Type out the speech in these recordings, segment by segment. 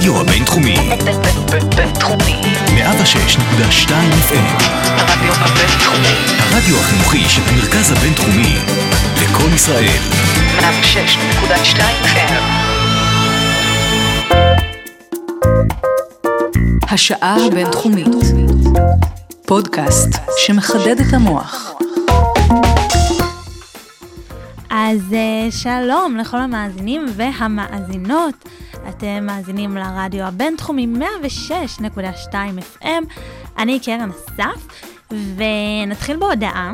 הרדיו הבינתחומי. בינתחומי. 106.2 FM. הרדיו הבינתחומי. הרדיו החינוכי של המרכז הבינתחומי. לקום ישראל. 106.2 FM. השעה הבינתחומית. פודקאסט שמחדד את המוח. אז אה, שלום לכל המאזינים והמאזינות. אתם מאזינים לרדיו הבינתחומי 106.2 FM. אני קרן אסף, ונתחיל בהודעה.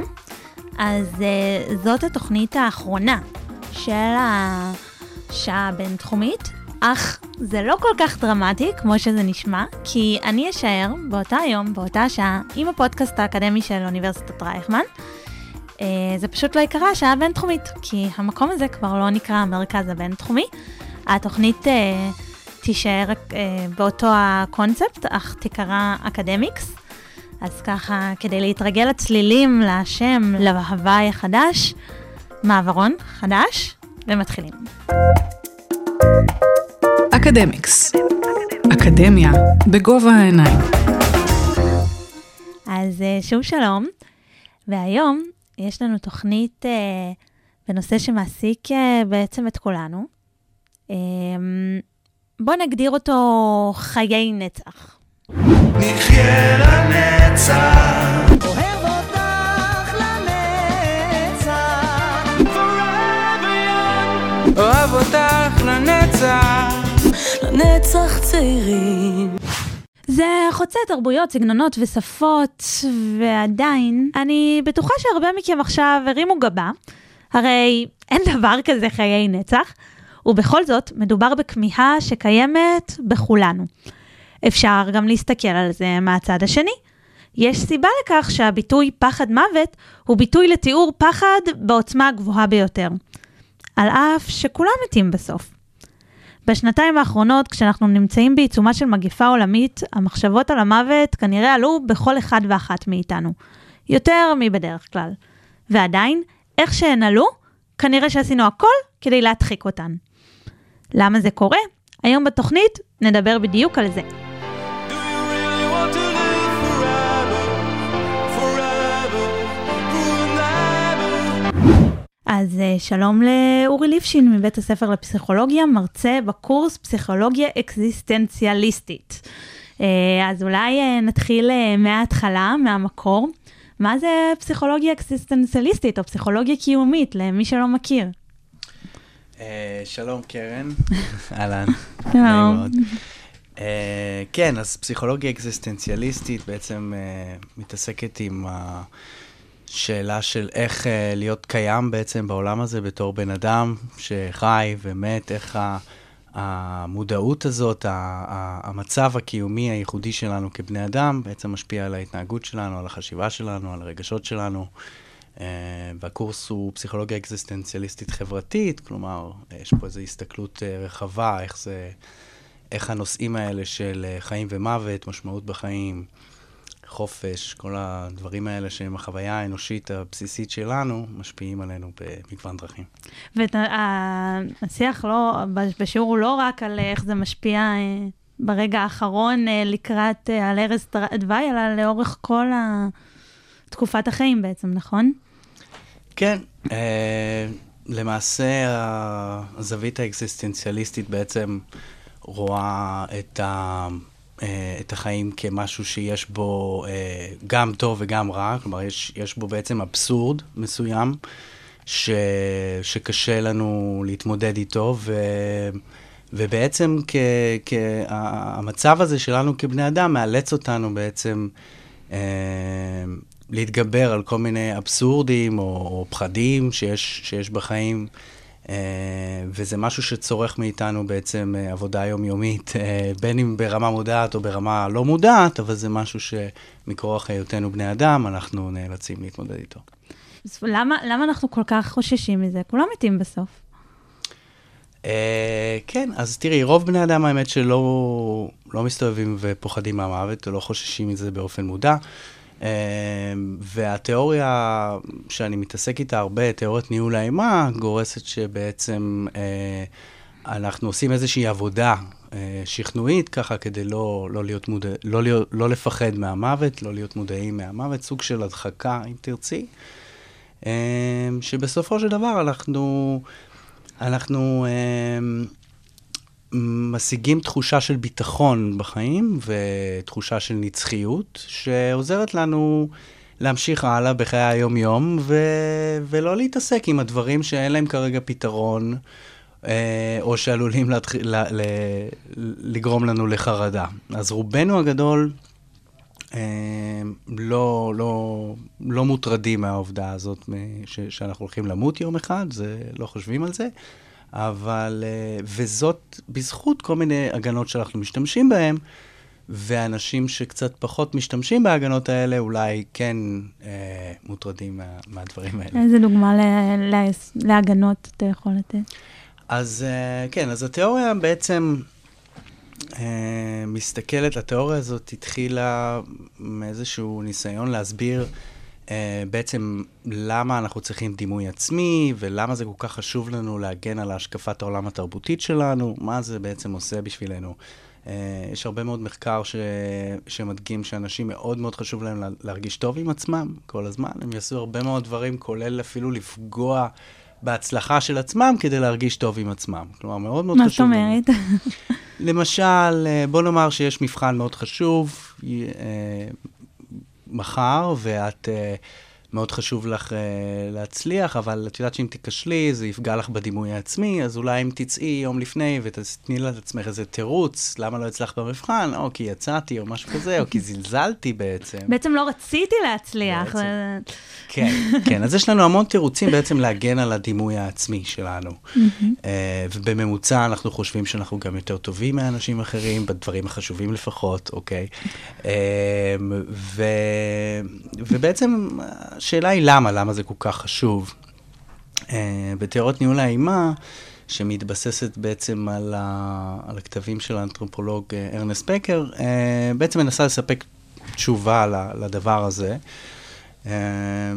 אז uh, זאת התוכנית האחרונה של השעה הבינתחומית, אך זה לא כל כך דרמטי כמו שזה נשמע, כי אני אשאר באותה יום, באותה שעה, עם הפודקאסט האקדמי של אוניברסיטת רייכמן. Uh, זה פשוט לא יקרה השעה הבינתחומית, כי המקום הזה כבר לא נקרא המרכז הבינתחומי. התוכנית uh, תישאר uh, באותו הקונספט, אך תיקרא אקדמיקס. אז ככה, כדי להתרגל לצלילים, לשם, להוואי החדש, מעברון חדש, ומתחילים. אקדמיקס. אקדמיה בגובה העיניים. אז אה, שוב שלום, והיום יש לנו תוכנית אה, בנושא שמעסיק אה, בעצם את כולנו. אה, בואו נגדיר אותו חיי נצח. נחיה לנצח. אוהב אותך לנצח. אוהב אותך לנצח. לנצח צעירים. זה חוצה תרבויות, סגנונות ושפות, ועדיין, אני בטוחה שהרבה מכם עכשיו הרימו גבה, הרי אין דבר כזה חיי נצח, ובכל זאת, מדובר בכמיהה שקיימת בכולנו. אפשר גם להסתכל על זה מהצד השני. יש סיבה לכך שהביטוי פחד מוות הוא ביטוי לתיאור פחד בעוצמה הגבוהה ביותר. על אף שכולם מתים בסוף. בשנתיים האחרונות, כשאנחנו נמצאים בעיצומה של מגיפה עולמית, המחשבות על המוות כנראה עלו בכל אחד ואחת מאיתנו. יותר מבדרך כלל. ועדיין, איך שהן עלו, כנראה שעשינו הכל כדי להדחיק אותן. למה זה קורה? היום בתוכנית נדבר בדיוק על זה. אז אה, שלום לאורי ליפשין מבית הספר לפסיכולוגיה, מרצה בקורס פסיכולוגיה אקזיסטנציאליסטית. אה, אז אולי אה, נתחיל מההתחלה, מהמקור. מה זה פסיכולוגיה אקזיסטנציאליסטית או פסיכולוגיה קיומית, למי שלא מכיר? אה, שלום קרן, אהלן. שלום. נעים מאוד. אה, כן, אז פסיכולוגיה אקזיסטנציאליסטית בעצם אה, מתעסקת עם השאלה של איך אה, להיות קיים בעצם בעולם הזה בתור בן אדם שחי ומת, איך ה- המודעות הזאת, ה- ה- המצב הקיומי הייחודי שלנו כבני אדם, בעצם משפיע על ההתנהגות שלנו, על החשיבה שלנו, על הרגשות שלנו. Uh, והקורס הוא פסיכולוגיה אקזיסטנציאליסטית חברתית, כלומר, יש פה איזו הסתכלות uh, רחבה, איך זה, איך הנושאים האלה של חיים ומוות, משמעות בחיים, חופש, כל הדברים האלה שהם החוויה האנושית הבסיסית שלנו, משפיעים עלינו במגוון דרכים. והשיח לא, בשיעור הוא לא רק על איך זה משפיע אה, ברגע האחרון אה, לקראת, אה, על ערש דווי, אלא לאורך כל ה- תקופת החיים בעצם, נכון? כן, uh, למעשה הזווית האקזיסטנציאליסטית בעצם רואה את, ה, uh, את החיים כמשהו שיש בו uh, גם טוב וגם רע, כלומר יש, יש בו בעצם אבסורד מסוים ש, שקשה לנו להתמודד איתו, ו, ובעצם כ, כ, המצב הזה שלנו כבני אדם מאלץ אותנו בעצם להתגבר על כל מיני אבסורדים או, או פחדים שיש, שיש בחיים, אה, וזה משהו שצורך מאיתנו בעצם אה, עבודה יומיומית, אה, בין אם ברמה מודעת או ברמה לא מודעת, אבל זה משהו שמכורח היותנו בני אדם, אנחנו נאלצים להתמודד איתו. אז למה, למה אנחנו כל כך חוששים מזה? כולם מתים בסוף. אה, כן, אז תראי, רוב בני אדם האמת שלא לא מסתובבים ופוחדים מהמוות, או לא חוששים מזה באופן מודע. והתיאוריה שאני מתעסק איתה הרבה, תיאוריית ניהול האימה, גורסת שבעצם אה, אנחנו עושים איזושהי עבודה אה, אה, שכנועית, ככה כדי לא, לא, להיות מודע, לא, להיות, לא לפחד מהמוות, לא להיות מודעים מהמוות, סוג של הדחקה, אם תרצי, אה, שבסופו של דבר אנחנו, אנחנו אה, משיגים תחושה של ביטחון בחיים ותחושה של נצחיות, שעוזרת לנו להמשיך הלאה בחיי היום-יום, ו... ולא להתעסק עם הדברים שאין להם כרגע פתרון, אה, או שעלולים להתחיל, ל... ל... לגרום לנו לחרדה. אז רובנו הגדול אה, לא, לא, לא מוטרדים מהעובדה הזאת ש... שאנחנו הולכים למות יום אחד, זה, לא חושבים על זה. אבל, אה, וזאת בזכות כל מיני הגנות שאנחנו משתמשים בהן, ואנשים שקצת פחות משתמשים בהגנות האלה, אולי כן אה, מוטרדים מה, מהדברים האלה. איזה דוגמה ל- ל- להגנות אתה יכול לתת? אז אה, כן, אז התיאוריה בעצם אה, מסתכלת, התיאוריה הזאת התחילה מאיזשהו ניסיון להסביר אה, בעצם למה אנחנו צריכים דימוי עצמי, ולמה זה כל כך חשוב לנו להגן על השקפת העולם התרבותית שלנו, מה זה בעצם עושה בשבילנו. Uh, יש הרבה מאוד מחקר ש... שמדגים שאנשים מאוד מאוד חשוב להם לה... להרגיש טוב עם עצמם כל הזמן. הם יעשו הרבה מאוד דברים, כולל אפילו לפגוע בהצלחה של עצמם כדי להרגיש טוב עם עצמם. כלומר, מאוד מאוד מה זאת חשוב. לנו. אומרת? למשל, אה, בוא נאמר שיש מבחן מאוד חשוב מחר, ואת, אה, מאוד חשוב לך אה, להצליח, אבל את יודעת שאם תיכשלי, זה יפגע לך בדימוי העצמי, אז אולי אם תצאי יום לפני ותתני לעצמך איזה תירוץ, למה לא הצלחת במבחן, או כי יצאתי, או משהו כזה, או כי זלזלתי בעצם. בעצם לא רציתי להצליח. בעצם. כן, כן, אז יש לנו המון תירוצים בעצם להגן על הדימוי העצמי שלנו. אה, ובממוצע אנחנו חושבים שאנחנו גם יותר טובים מאנשים אחרים, בדברים החשובים לפחות, אוקיי? אה, ו, ובעצם השאלה היא למה, למה זה כל כך חשוב. אה, בתיאוריות ניהול האימה, שמתבססת בעצם על, ה, על הכתבים של האנתרופולוג אה, ארנסט בקר, אה, בעצם מנסה לספק תשובה ל- לדבר הזה.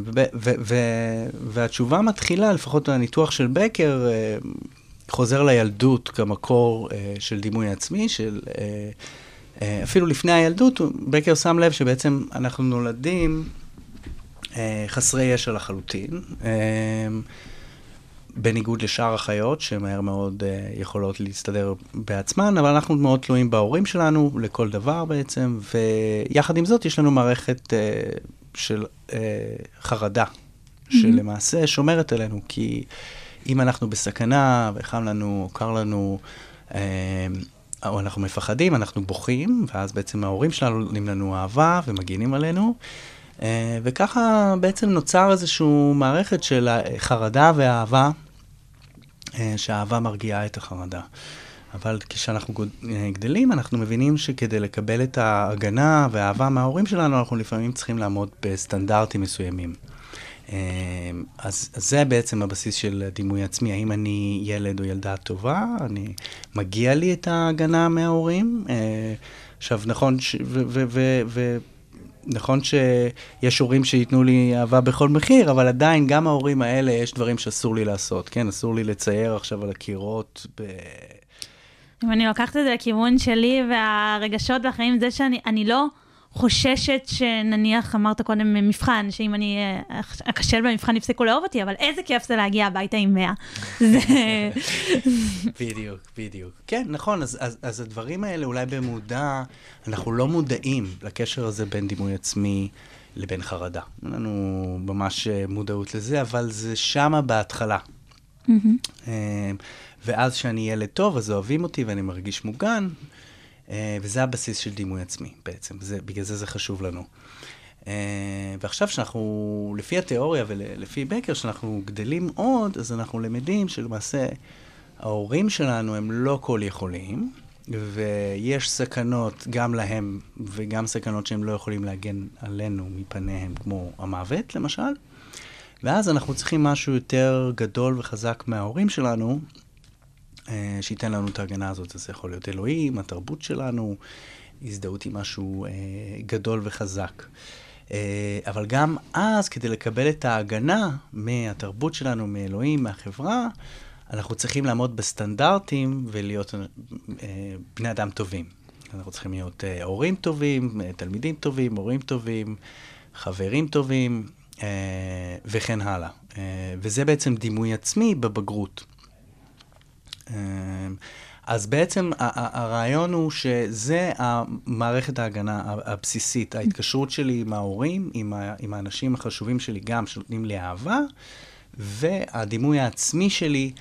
ו- והתשובה מתחילה, לפחות הניתוח של בקר, חוזר לילדות כמקור של דימוי עצמי, של... אפילו לפני הילדות, בקר שם לב שבעצם אנחנו נולדים חסרי ישע לחלוטין, אה, בניגוד לשאר החיות, שמהר מאוד אה, יכולות להסתדר בעצמן, אבל אנחנו מאוד תלויים בהורים שלנו לכל דבר בעצם, ויחד עם זאת יש לנו מערכת אה, של אה, חרדה, שלמעשה שומרת עלינו, כי אם אנחנו בסכנה וחם לנו, או קר לנו, אה, או אנחנו מפחדים, אנחנו בוכים, ואז בעצם ההורים שלנו נותנים לנו אהבה ומגינים עלינו. אה, וככה בעצם נוצר איזושהי מערכת של חרדה ואהבה, אה, שהאהבה מרגיעה את החרדה. אבל כשאנחנו אה, גדלים, אנחנו מבינים שכדי לקבל את ההגנה והאהבה מההורים שלנו, אנחנו לפעמים צריכים לעמוד בסטנדרטים מסוימים. אז, אז זה בעצם הבסיס של דימוי עצמי, האם אני ילד או ילדה טובה, אני, מגיע לי את ההגנה מההורים. עכשיו, נכון, ש, ו, ו, ו, ו, נכון שיש הורים שייתנו לי אהבה בכל מחיר, אבל עדיין, גם ההורים האלה, יש דברים שאסור לי לעשות, כן? אסור לי לצייר עכשיו על הקירות ב... אם אני לוקחת את זה לכיוון שלי והרגשות והחיים, זה שאני אני לא חוששת שנניח, אמרת קודם מבחן, שאם אני אה, אכשל במבחן יפסיקו לאהוב אותי, אבל איזה כיף זה להגיע הביתה עם 100. זה... בדיוק, בדיוק. כן, נכון, אז, אז, אז הדברים האלה אולי במודע, אנחנו לא מודעים לקשר הזה בין דימוי עצמי לבין חרדה. אין לנו ממש אה, מודעות לזה, אבל זה שמה בהתחלה. אה, ואז כשאני ילד טוב, אז אוהבים אותי ואני מרגיש מוגן, אה, וזה הבסיס של דימוי עצמי בעצם, זה, בגלל זה זה חשוב לנו. אה, ועכשיו שאנחנו, לפי התיאוריה ולפי בקר, שאנחנו גדלים עוד, אז אנחנו למדים שלמעשה ההורים שלנו הם לא כל יכולים, ויש סכנות גם להם וגם סכנות שהם לא יכולים להגן עלינו מפניהם, כמו המוות למשל. ואז אנחנו צריכים משהו יותר גדול וחזק מההורים שלנו, אה, שייתן לנו את ההגנה הזאת. זה יכול להיות אלוהים, התרבות שלנו, הזדהות עם משהו אה, גדול וחזק. אה, אבל גם אז, כדי לקבל את ההגנה מהתרבות שלנו, מאלוהים, מהחברה, אנחנו צריכים לעמוד בסטנדרטים ולהיות אה, בני אדם טובים. אנחנו צריכים להיות אה, הורים טובים, אה, תלמידים טובים, מורים טובים, חברים טובים, אה, וכן הלאה. אה, וזה בעצם דימוי עצמי בבגרות. אה, אז בעצם הרעיון הוא שזה המערכת ההגנה הבסיסית, ההתקשרות שלי עם ההורים, עם, ה- עם האנשים החשובים שלי גם, שנותנים לי אהבה, והדימוי העצמי שלי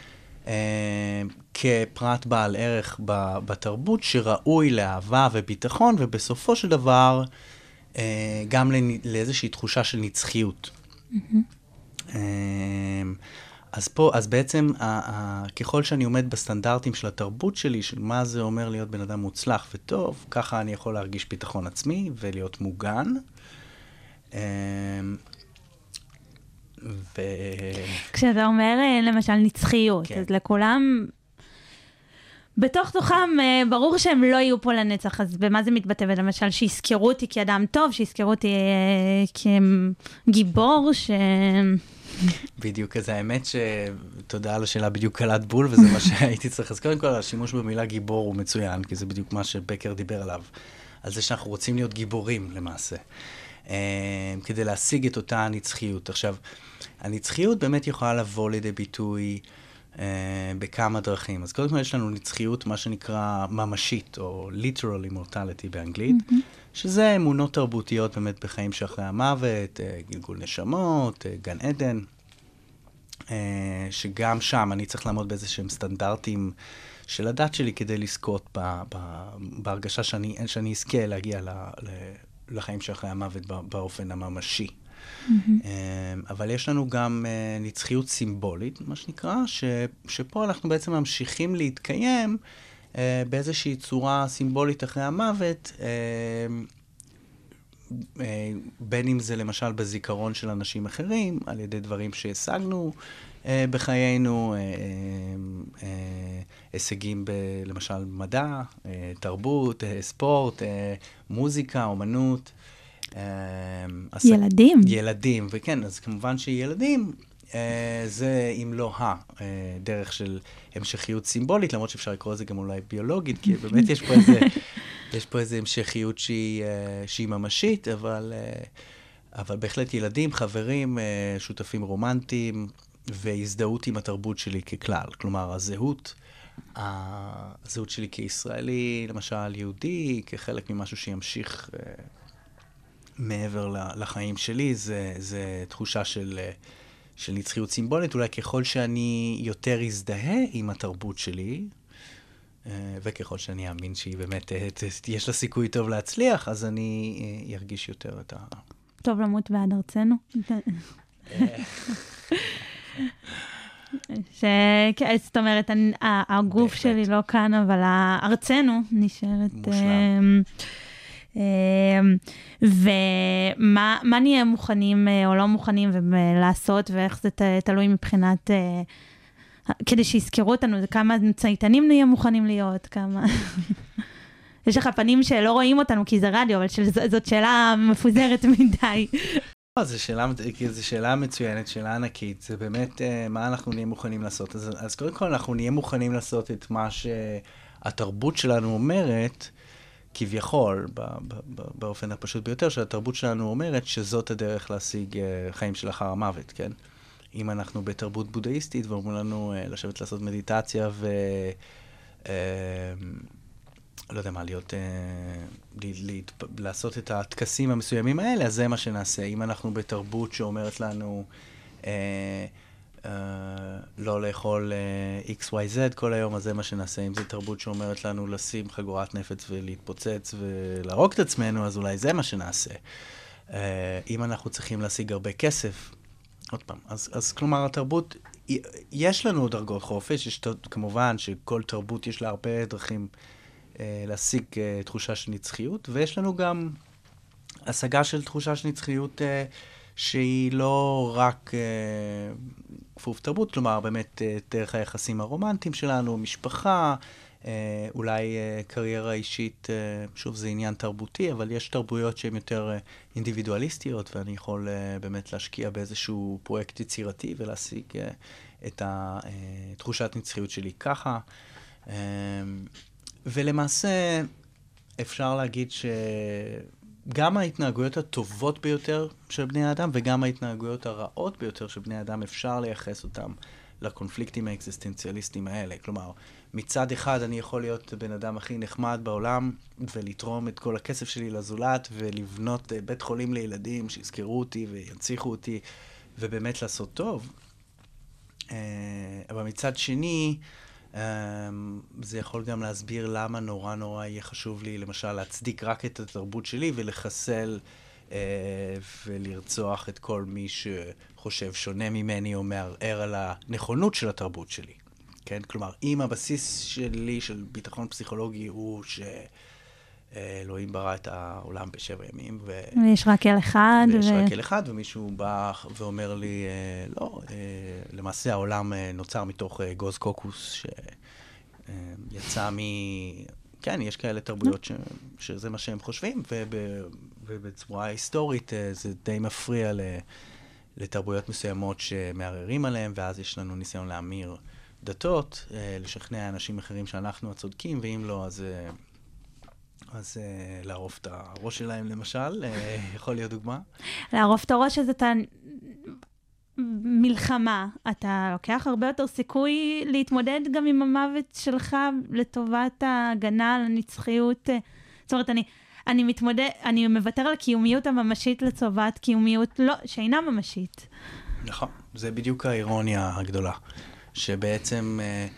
אה, כפרט בעל ערך ב- בתרבות, שראוי לאהבה וביטחון, ובסופו של דבר אה, גם לאיזושהי תחושה של נצחיות. אה, אז פה, אז בעצם, ה- ה- ככל שאני עומד בסטנדרטים של התרבות שלי, של מה זה אומר להיות בן אדם מוצלח וטוב, ככה אני יכול להרגיש ביטחון עצמי ולהיות מוגן. אה, ו... כשאתה אומר אה, למשל נצחיות, כן. אז לכולם, בתוך תוכם אה, ברור שהם לא יהיו פה לנצח, אז במה זה מתבטא? למשל שיזכרו אותי כאדם טוב, שיזכרו אותי כגיבור, ש... בדיוק, אז האמת שתודה על השאלה, בדיוק קלט בול, וזה מה שהייתי צריך. אז קודם כל, השימוש במילה גיבור הוא מצוין, כי זה בדיוק מה שבקר דיבר עליו. על זה שאנחנו רוצים להיות גיבורים, למעשה. אה, כדי להשיג את אותה הנצחיות. עכשיו, הנצחיות באמת יכולה לבוא לידי ביטוי אה, בכמה דרכים. אז קודם כל יש לנו נצחיות, מה שנקרא ממשית, או literal immortality באנגלית, mm-hmm. שזה אמונות תרבותיות באמת בחיים שאחרי המוות, אה, גלגול נשמות, אה, גן עדן. אה, שגם שם אני צריך לעמוד באיזה שהם סטנדרטים של הדת שלי כדי לזכות ב, ב, בהרגשה שאני, שאני אזכה להגיע ל, ל, לחיים שאחרי המוות בא- באופן הממשי. אה, אבל יש לנו גם נצחיות סימבולית, מה שנקרא, ש, שפה אנחנו בעצם ממשיכים להתקיים באיזושהי צורה סימבולית אחרי המוות. אה, אה, בין אם זה למשל בזיכרון של אנשים אחרים, על ידי דברים שהשגנו אה, בחיינו, אה, אה, אה, הישגים ב, למשל מדע, אה, תרבות, אה, ספורט, אה, מוזיקה, אומנות. אה, ילדים. ילדים, וכן, אז כמובן שילדים, אה, זה אם לא הדרך של המשכיות סימבולית, למרות שאפשר לקרוא לזה גם אולי ביולוגית, כי באמת יש פה איזה, יש פה איזה המשכיות שהיא, אה, שהיא ממשית, אבל, אה, אבל בהחלט ילדים, חברים, אה, שותפים רומנטיים, והזדהות עם התרבות שלי ככלל. כלומר, הזהות, הזהות שלי כישראלי, למשל יהודי, כחלק ממשהו שימשיך אה, מעבר לחיים שלי, זה, זה תחושה של, אה, של נצחיות סימבולית. אולי ככל שאני יותר אזדהה עם התרבות שלי, אה, וככל שאני אאמין שהיא באמת, אה, יש לה סיכוי טוב להצליח, אז אני אה, ארגיש יותר את ה... טוב למות בעד ארצנו. ש... כן, זאת אומרת, אני- הגוף בהחלט. שלי לא כאן, אבל ארצנו נשארת... מושלם. ומה מה נהיה מוכנים אה, או לא מוכנים לעשות, ואיך זה תלוי מבחינת... אה, כדי שיזכרו אותנו, כמה צייתנים נהיה מוכנים להיות, כמה... יש לך פנים שלא רואים אותנו כי זה רדיו, אבל זאת שאלה מפוזרת מדי. לא, זו שאלה, שאלה מצוינת, שאלה ענקית. זה באמת, אה, מה אנחנו נהיה מוכנים לעשות. אז, אז קודם כל, אנחנו נהיה מוכנים לעשות את מה שהתרבות שלנו אומרת, כביכול, באופן הפשוט ביותר, שהתרבות שלנו אומרת שזאת הדרך להשיג אה, חיים שלאחר המוות, כן? אם אנחנו בתרבות בודהיסטית ואומרים לנו אה, לשבת לעשות מדיטציה ו... אה, לא יודע מה, להיות. לעשות את הטקסים המסוימים האלה, אז זה מה שנעשה. אם אנחנו בתרבות שאומרת לנו אה, אה, לא לאכול אה, XYZ כל היום, אז זה מה שנעשה. אם זו תרבות שאומרת לנו לשים חגורת נפץ ולהתפוצץ ולהרוג את עצמנו, אז אולי זה מה שנעשה. אה, אם אנחנו צריכים להשיג הרבה כסף, עוד פעם, אז, אז כלומר התרבות, יש לנו דרגות חופש, יש כמובן שכל תרבות יש לה הרבה דרכים אה, להשיג אה, תחושה של נצחיות, ויש לנו גם השגה של תחושה של נצחיות אה, שהיא לא רק אה, כפוף תרבות, כלומר באמת אה, דרך היחסים הרומנטיים שלנו, משפחה, אה, אולי קריירה אישית, שוב זה עניין תרבותי, אבל יש תרבויות שהן יותר אינדיבידואליסטיות, ואני יכול באמת להשקיע באיזשהו פרויקט יצירתי ולהשיג את התחושת נצחיות שלי ככה. ולמעשה, אפשר להגיד שגם ההתנהגויות הטובות ביותר של בני האדם וגם ההתנהגויות הרעות ביותר של בני האדם, אפשר לייחס אותם לקונפליקטים האקזיסטנציאליסטיים האלה. כלומר, מצד אחד אני יכול להיות הבן אדם הכי נחמד בעולם ולתרום את כל הכסף שלי לזולת ולבנות אה, בית חולים לילדים שיזכרו אותי וינציחו אותי ובאמת לעשות טוב. אה, אבל מצד שני, זה יכול גם להסביר למה נורא נורא יהיה חשוב לי, למשל, להצדיק רק את התרבות שלי ולחסל אה, ולרצוח את כל מי שחושב שונה ממני או מערער על הנכונות של התרבות שלי. כן? כלומר, אם הבסיס שלי של ביטחון פסיכולוגי הוא שאלוהים ברא את העולם בשבע ימים, ו... ויש רק אל אחד. ויש ו- רק אל אחד, ומישהו בא ואומר לי, אה, לא, אה, למעשה העולם אה, נוצר מתוך גוז קוקוס שיצא מ... כן, יש כאלה תרבויות ש... שזה מה שהם חושבים, וב... ובצורה היסטורית זה די מפריע ל... לתרבויות מסוימות שמערערים עליהם, ואז יש לנו ניסיון להמיר דתות, לשכנע אנשים אחרים שאנחנו הצודקים, ואם לא, אז... אז uh, לערוף את הראש שלהם למשל, uh, יכול להיות דוגמה. לערוף את הראש אז אתה... מלחמה, אתה לוקח הרבה יותר סיכוי להתמודד גם עם המוות שלך לטובת ההגנה על הנצחיות. אה, זאת אומרת, אני, אני מתמודד, אני מוותר על הקיומיות הממשית לטובת קיומיות לא, שאינה ממשית. נכון, זה בדיוק האירוניה הגדולה, שבעצם uh,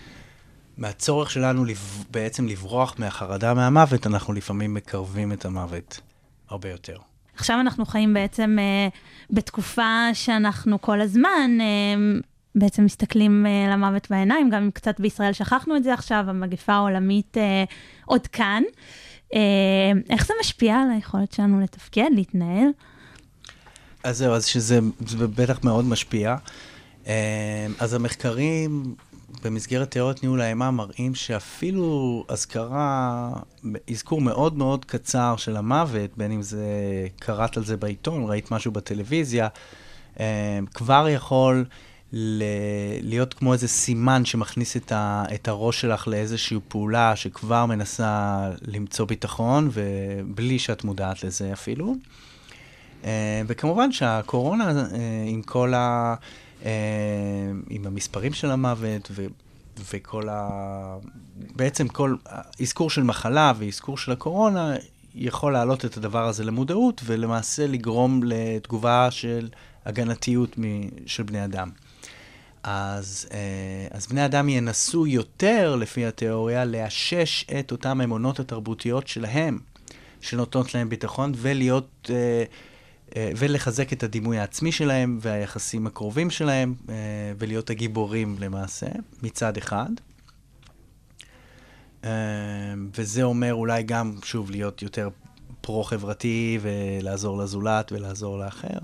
מהצורך שלנו לב... בעצם לברוח מהחרדה מהמוות, אנחנו לפעמים מקרבים את המוות הרבה יותר. עכשיו אנחנו חיים בעצם אה, בתקופה שאנחנו כל הזמן אה, בעצם מסתכלים אה, למוות בעיניים, גם אם קצת בישראל שכחנו את זה עכשיו, המגפה העולמית אה, עוד כאן. אה, איך זה משפיע על היכולת שלנו לתפקד, להתנהל? אז זהו, אז שזה זה בטח מאוד משפיע. אה, אז המחקרים במסגרת תיאוריות ניהול האימה מראים שאפילו אזכרה, אזכור מאוד מאוד קצר של המוות, בין אם זה קראת על זה בעיתון, ראית משהו בטלוויזיה, אה, כבר יכול ל- להיות כמו איזה סימן שמכניס את, ה- את הראש שלך לאיזושהי פעולה שכבר מנסה למצוא ביטחון, ובלי שאת מודעת לזה אפילו. אה, וכמובן שהקורונה, אה, עם כל ה... אה, עם המספרים של המוות ו, וכל ה... בעצם כל אזכור של מחלה ואזכור של הקורונה יכול להעלות את הדבר הזה למודעות ולמעשה לגרום לתגובה של הגנתיות מ- של בני אדם. אז, אה, אז בני אדם ינסו יותר, לפי התיאוריה, לאשש את אותן האמונות התרבותיות שלהם, שנותנות להם ביטחון, ולהיות... אה, ולחזק את הדימוי העצמי שלהם והיחסים הקרובים שלהם, אה, ולהיות הגיבורים למעשה, מצד אחד. אה, וזה אומר אולי גם, שוב, להיות יותר פרו-חברתי ולעזור לזולת ולעזור לאחר.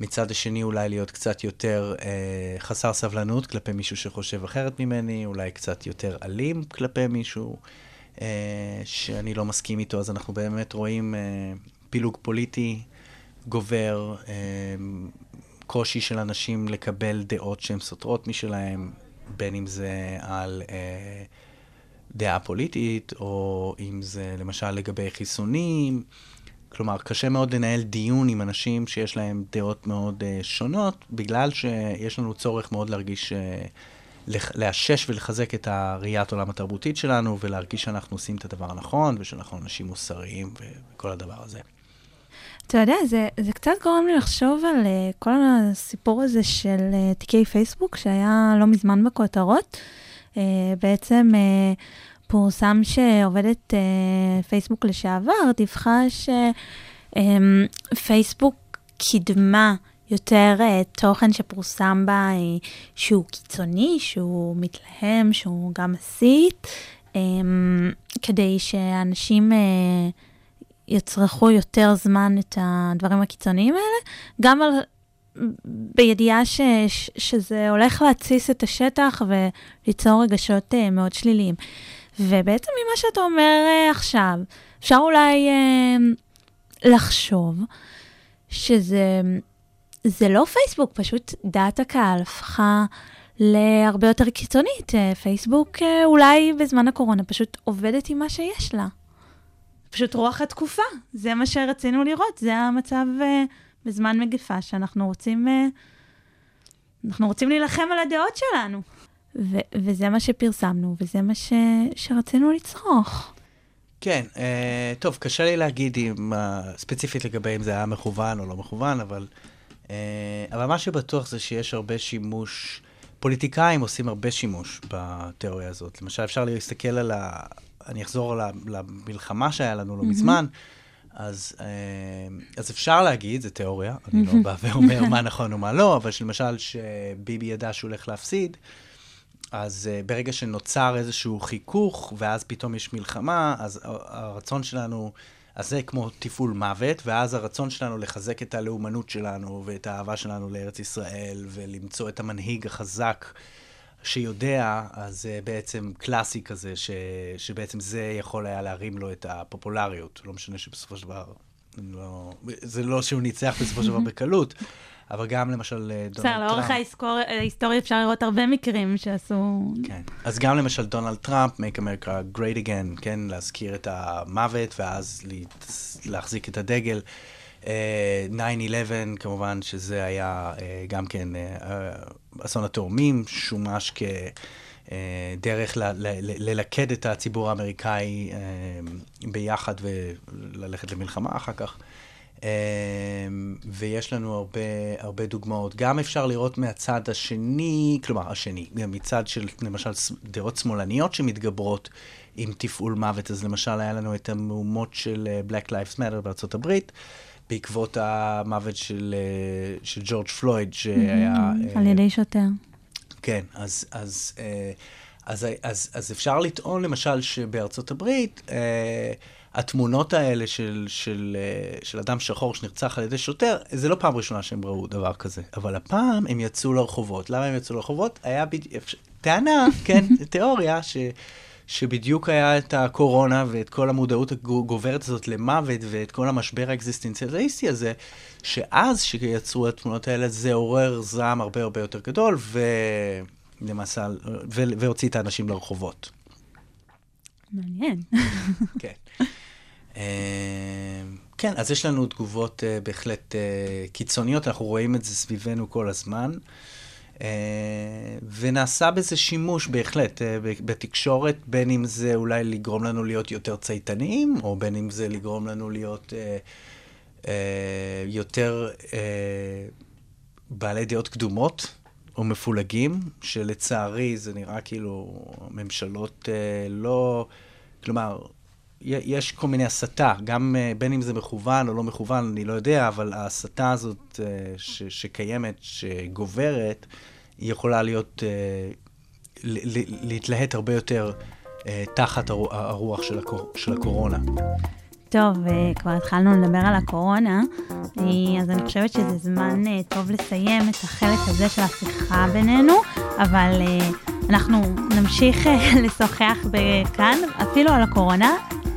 מצד השני, אולי להיות קצת יותר אה, חסר סבלנות כלפי מישהו שחושב אחרת ממני, אולי קצת יותר אלים כלפי מישהו אה, שאני לא מסכים איתו, אז אנחנו באמת רואים אה, פילוג פוליטי גובר, אה, קושי של אנשים לקבל דעות שהן סותרות משלהם, בין אם זה על אה, דעה פוליטית, או אם זה למשל לגבי חיסונים. כלומר, קשה מאוד לנהל דיון עם אנשים שיש להם דעות מאוד uh, שונות, בגלל שיש לנו צורך מאוד להרגיש, uh, לאשש ולחזק את הראיית עולם התרבותית שלנו, ולהרגיש שאנחנו עושים את הדבר הנכון, ושאנחנו אנשים מוסריים וכל הדבר הזה. אתה יודע, זה, זה קצת גורם לי לחשוב על uh, כל הסיפור הזה של uh, תיקי פייסבוק, שהיה לא מזמן בכותרות. Uh, בעצם uh, פורסם שעובדת uh, פייסבוק לשעבר דיווחה שפייסבוק קידמה יותר uh, תוכן שפורסם בה uh, שהוא קיצוני, שהוא מתלהם, שהוא גם מסית, um, כדי שאנשים... Uh, יצרכו יותר זמן את הדברים הקיצוניים האלה, גם על, בידיעה ש, ש, שזה הולך להתסיס את השטח וליצור רגשות uh, מאוד שליליים. ובעצם ממה שאתה אומר uh, עכשיו, אפשר אולי uh, לחשוב שזה זה לא פייסבוק, פשוט דעת הקהל הפכה להרבה יותר קיצונית. אה, פייסבוק אה, אולי בזמן הקורונה פשוט עובדת עם מה שיש לה. פשוט רוח התקופה, זה מה שרצינו לראות, זה המצב אה, בזמן מגפה שאנחנו רוצים, אה, אנחנו רוצים להילחם על הדעות שלנו. ו- וזה מה שפרסמנו, וזה מה ש- שרצינו לצרוך. כן, אה, טוב, קשה לי להגיד אם, אה, ספציפית לגבי אם זה היה מכוון או לא מכוון, אבל, אה, אבל מה שבטוח זה שיש הרבה שימוש, פוליטיקאים עושים הרבה שימוש בתיאוריה הזאת. למשל, אפשר להסתכל על ה... אני אחזור למלחמה שהיה לנו לא מזמן, אז, אה, אז אפשר להגיד, זו תיאוריה, אני לא בא ואומר מה נכון ומה לא, אבל למשל שביבי ידע שהוא הולך להפסיד, אז uh, ברגע שנוצר איזשהו חיכוך, ואז פתאום יש מלחמה, אז הרצון שלנו, אז זה כמו תפעול מוות, ואז הרצון שלנו לחזק את הלאומנות שלנו, ואת האהבה שלנו לארץ ישראל, ולמצוא את המנהיג החזק שיודע, אז זה בעצם קלאסי כזה, ש, שבעצם זה יכול היה להרים לו את הפופולריות. לא משנה שבסופו של דבר, לא, זה לא שהוא ניצח בסופו של דבר בקלות, אבל גם למשל אה, דונלד טראמפ. בסדר, לאורך ההיסטור- ההיסטוריה אפשר לראות הרבה מקרים שעשו... כן. אז גם למשל דונלד טראמפ, Make America Great Again, כן, להזכיר את המוות ואז להחזיק את הדגל. אה, 9-11, כמובן שזה היה אה, גם כן אה, אה, אסון התאומים, שומש כדרך ללכד את הציבור האמריקאי אה, ביחד וללכת למלחמה אחר כך. אה, ויש לנו הרבה, הרבה דוגמאות. גם אפשר לראות מהצד השני, כלומר, השני, מצד של למשל דעות שמאלניות שמתגברות עם תפעול מוות. אז למשל, היה לנו את המהומות של אה, Black Lives Matter בארצות הברית, בעקבות המוות של, אה, של ג'ורג' פלויד, שהיה... אה, על ידי שוטר. כן, אז, אז, אז, אז, אז אפשר לטעון למשל שבארצות הברית, התמונות האלה של, של, של אדם שחור שנרצח על ידי שוטר, זה לא פעם ראשונה שהם ראו דבר כזה. אבל הפעם הם יצאו לרחובות. למה הם יצאו לרחובות? היה בדיוק, טענה, כן, תיאוריה, ש... שבדיוק היה את הקורונה ואת כל המודעות הגוברת הזאת למוות ואת כל המשבר האקזיסטנציאליסטי הזה, שאז שיצרו התמונות האלה זה עורר זעם הרבה הרבה יותר גדול, ולמעשה, ו... והוציא את האנשים לרחובות. מעניין. כן. אה, כן, אז יש לנו תגובות אה, בהחלט אה, קיצוניות, אנחנו רואים את זה סביבנו כל הזמן. אה, ונעשה בזה שימוש בהחלט אה, בתקשורת, בין אם זה אולי לגרום לנו להיות יותר צייתניים, או בין אם זה לגרום לנו להיות אה, יותר בעלי דעות קדומות או מפולגים, שלצערי זה נראה כאילו ממשלות לא... כלומר, יש כל מיני הסתה, גם אה, בין אם זה מכוון או לא מכוון, אני לא יודע, אבל ההסתה הזאת אה, ש- שקיימת, שגוברת, היא יכולה להיות, אה, להתלהט הרבה יותר תחת הרו- הרוח של, הקור- של הקורונה. טוב, כבר התחלנו לדבר על הקורונה, אז אני חושבת שזה זמן טוב לסיים את החלק הזה של השיחה בינינו, אבל אנחנו נמשיך לשוחח כאן, אפילו על הקורונה,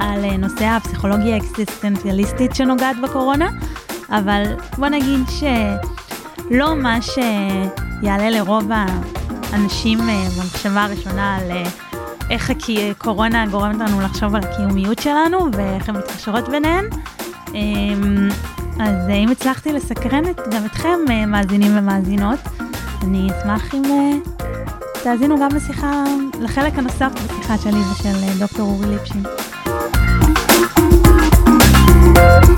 על אה, נושא הפסיכולוגיה האקסיסטנציאליסטית שנוגעת בקורונה, אבל בוא נגיד שלא מה שיעלה לרוב האנשים אה, במחשבה הראשונה על... אה, איך הקורונה גורמת לנו לחשוב על הקיומיות שלנו ואיך הן מתקשרות ביניהן. אמ, אז אם הצלחתי לסקרן גם אתכם, מאזינים ומאזינות, אני אשמח אם תאזינו גם לשיחה, לחלק הנוסף בשיחה שלי ושל דוקטור אורי ליפשין. うん。